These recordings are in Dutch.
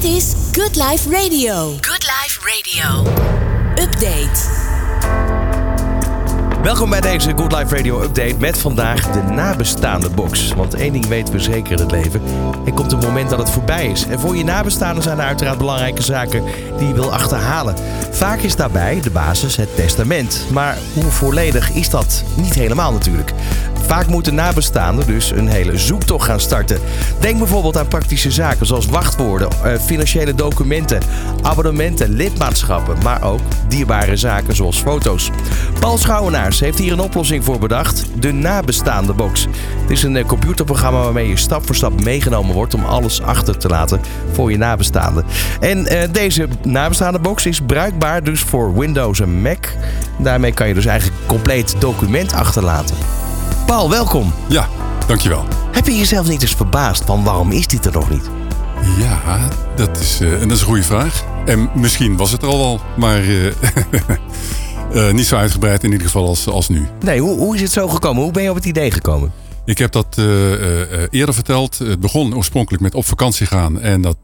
Dit is Good Life Radio. Good Life Radio. Update. Welkom bij deze Good Life Radio Update met vandaag de nabestaande box. Want één ding weten we zeker in het leven. Er komt een moment dat het voorbij is. En voor je nabestaanden zijn er uiteraard belangrijke zaken die je wil achterhalen. Vaak is daarbij de basis het testament. Maar hoe volledig is dat? Niet helemaal natuurlijk. Vaak moeten nabestaanden dus een hele zoektocht gaan starten. Denk bijvoorbeeld aan praktische zaken zoals wachtwoorden, eh, financiële documenten, abonnementen, lidmaatschappen, maar ook dierbare zaken zoals foto's. Paul Schouwenaars heeft hier een oplossing voor bedacht: de nabestaande box. Het is een eh, computerprogramma waarmee je stap voor stap meegenomen wordt om alles achter te laten voor je nabestaanden. En eh, deze nabestaande box is bruikbaar dus voor Windows en Mac. Daarmee kan je dus eigenlijk compleet document achterlaten. Paul, welkom. Ja, dankjewel. Heb je jezelf niet eens verbaasd van waarom is dit er nog niet? Ja, dat is, en dat is een goede vraag. En misschien was het er al wel, maar eh, eh, niet zo uitgebreid in ieder geval als, als nu. Nee, hoe, hoe is het zo gekomen? Hoe ben je op het idee gekomen? Ik heb dat eerder verteld. Het begon oorspronkelijk met op vakantie gaan en dat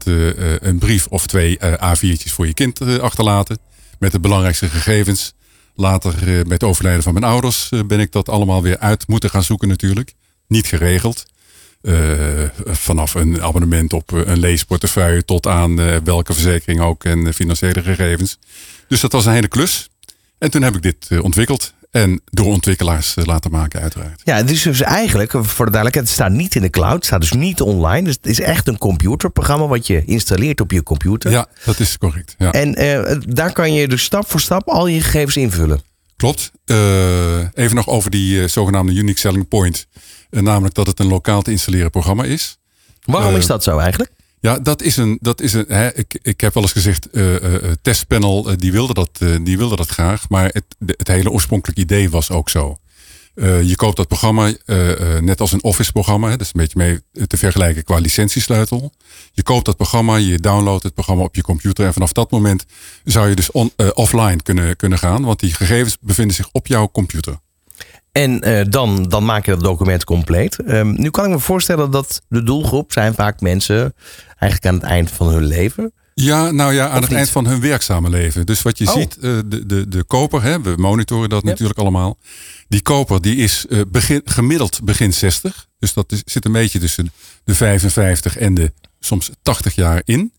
een brief of twee eh, A4'tjes voor je kind achterlaten. Met de belangrijkste gegevens. Later eh, het overlijden van mijn ouders eh, ben ik dat allemaal weer uit moeten gaan zoeken natuurlijk. Niet geregeld. Eh, vanaf een abonnement op een leesportefeuille tot aan welke verzekering ook en financiële gegevens. Dus dat was een hele klus. En toen heb ik dit ontwikkeld. En door ontwikkelaars eh, laten maken uiteraard. Ja, het is dus eigenlijk, voor de duidelijkheid, het staat niet in de cloud. Het staat dus niet online. Dus het is echt een computerprogramma wat je installeert op je computer. Ja, dat is correct. Ja. En eh, daar kan je dus stap voor stap al je gegevens invullen. Klopt. Eh, even nog over die zogenaamde unique selling point. Namelijk dat het een lokaal te installeren programma is. Waarom is dat zo eigenlijk? Ja, dat is een. Dat is een hè, ik, ik heb wel eens gezegd, eh eh, eh, testpanel, die, wilde dat, die wilde dat graag. Maar het, het hele oorspronkelijke idee was ook zo. Je koopt dat programma net als een Office programma. hè, Dat is een beetje mee te vergelijken qua licentiesleutel. Je koopt dat programma, je downloadt het programma op je computer. En vanaf dat moment zou je dus offline kunnen, kunnen gaan. Want die gegevens bevinden zich op jouw computer. En eh, dan, dan maak je dat document compleet. Ehm, nu kan ik me voorstellen dat de doelgroep zijn vaak mensen eigenlijk aan het eind van hun leven. Ja, nou ja, aan Of het niet? eind van hun werkzame leven. Dus wat je Oh. ziet, eh, de, de, de koper, hè, we monitoren dat natuurlijk allemaal. Die koper die is eh, begin, gemiddeld begin 60. Dus dat is, zit een beetje tussen de 55 en de soms 80 jaar in.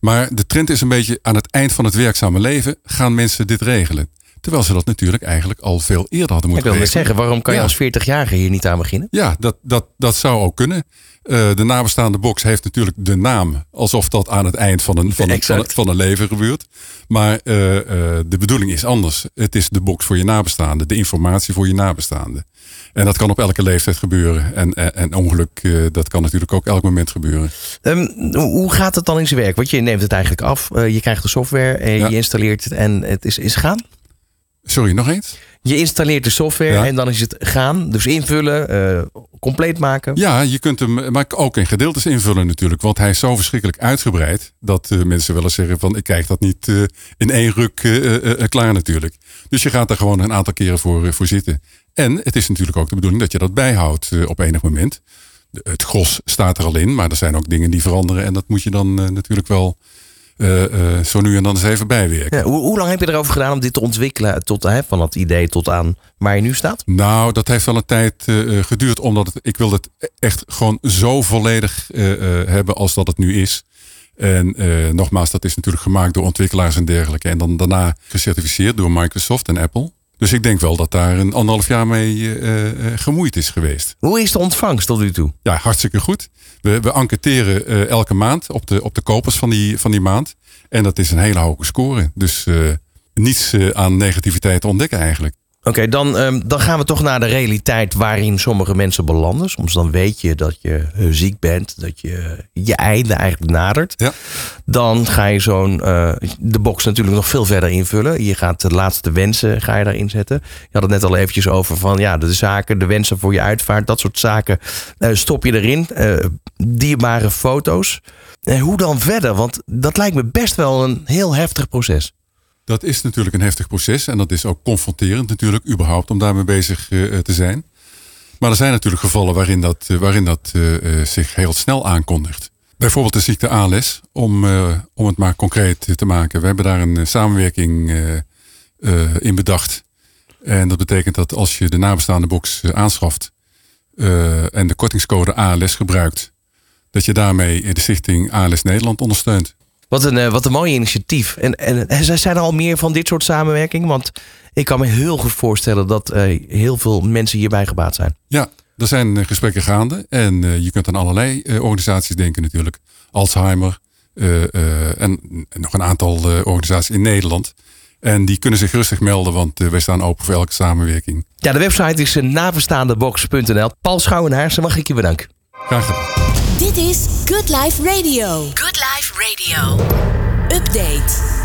Maar de trend is een beetje aan het eind van het werkzame leven gaan mensen dit regelen. Terwijl ze dat natuurlijk eigenlijk al veel eerder hadden Ik moeten wil net regelen. zeggen, waarom kan je Ja. als 40-jarige hier niet aan beginnen? Ja, dat, dat, dat zou ook kunnen. Eh, de nabestaande box heeft natuurlijk de naam alsof dat aan het eind van een, van een, van een, Exact. van een leven gebeurt. Maar eh, eh, de bedoeling is anders. Het is de box voor je nabestaande, de informatie voor je nabestaande. En dat kan op elke leeftijd gebeuren. En, en, en ongeluk, dat kan natuurlijk ook elk moment gebeuren. Ehm, hoe- gaat het dan in zijn werk? Want je neemt het eigenlijk af, je krijgt de software, en Ja. je installeert het en het is, is gaan. Sorry, nog eens? Je installeert de software Ja. en dan is het gaan. Dus invullen, eh, compleet maken. Ja, je kunt hem maar ook in gedeeltes invullen natuurlijk. Want hij is zo verschrikkelijk uitgebreid. Dat eh, mensen wel eens zeggen van ik krijg dat niet eh, in één ruk klaar natuurlijk. Dus je gaat er gewoon een aantal keren voor, voor zitten. En het is natuurlijk ook de bedoeling dat je dat bijhoudt op enig moment. Het gros staat er al in, maar er zijn ook dingen die veranderen. En dat moet je dan natuurlijk wel eh, eh, zo nu en dan eens even bijwerken. Ja, hoe, hoe lang heb je erover gedaan om dit te ontwikkelen? Tot, hè, van dat idee tot aan waar je nu staat? Nou, dat heeft wel een tijd eh, geduurd. Omdat het, ik wil het echt gewoon zo volledig hebben als dat het nu is. En nogmaals, dat is natuurlijk gemaakt door ontwikkelaars en dergelijke. En dan daarna gecertificeerd door Microsoft en Apple. Dus ik denk wel dat daar een anderhalf jaar mee gemoeid is geweest. Hoe is de ontvangst tot nu toe? Ja, hartstikke goed. We, we enquêteren eh, elke maand op de, op de kopers van die, van die maand. En dat is een hele hoge score. Dus eh, niets eh, aan negativiteit te ontdekken eigenlijk. Oké, dan, ehm, dan gaan we toch naar de realiteit waarin sommige mensen belanden. Soms dan weet je dat je eh, ziek bent, dat je je einde eigenlijk nadert. Ja. Dan ga je zo'n eh, de box natuurlijk nog veel verder invullen. Je gaat de laatste wensen ga je daarin zetten. Je had het net al eventjes over van ja, de zaken, de wensen voor je uitvaart, dat soort zaken eh, stop je erin. Eh, dierbare foto's. En hoe dan verder? Want dat lijkt me best wel een heel heftig proces. Dat is natuurlijk een heftig proces en dat is ook confronterend natuurlijk überhaupt om daarmee bezig eh, te zijn. Maar er zijn natuurlijk gevallen waarin dat, eh, waarin dat eh, eh, zich heel snel aankondigt. Bijvoorbeeld de ziekte ALS, om, om het maar concreet te maken. We hebben daar een samenwerking in bedacht. En dat betekent dat als je de nabestaande box aanschaft en de kortingscode ALS gebruikt, dat je daarmee de stichting ALS Nederland ondersteunt. Wat een, wat een mooi initiatief. En, en, en zijn er al meer van dit soort samenwerking? Want ik kan me heel goed voorstellen dat heel veel mensen hierbij gebaat zijn. Ja, er zijn eh, gesprekken gaande en eh, je kunt aan allerlei eh, organisaties denken natuurlijk. Alzheimer en nog een aantal organisaties in Nederland. En die kunnen zich rustig melden, want wij staan open voor elke samenwerking. Ja, de website is nabestaandebox.nl. Paul Schouwenhaarsen, mag ik je bedanken. Graag gedaan. Dit is Good Life Radio. Good Life Radio. Update.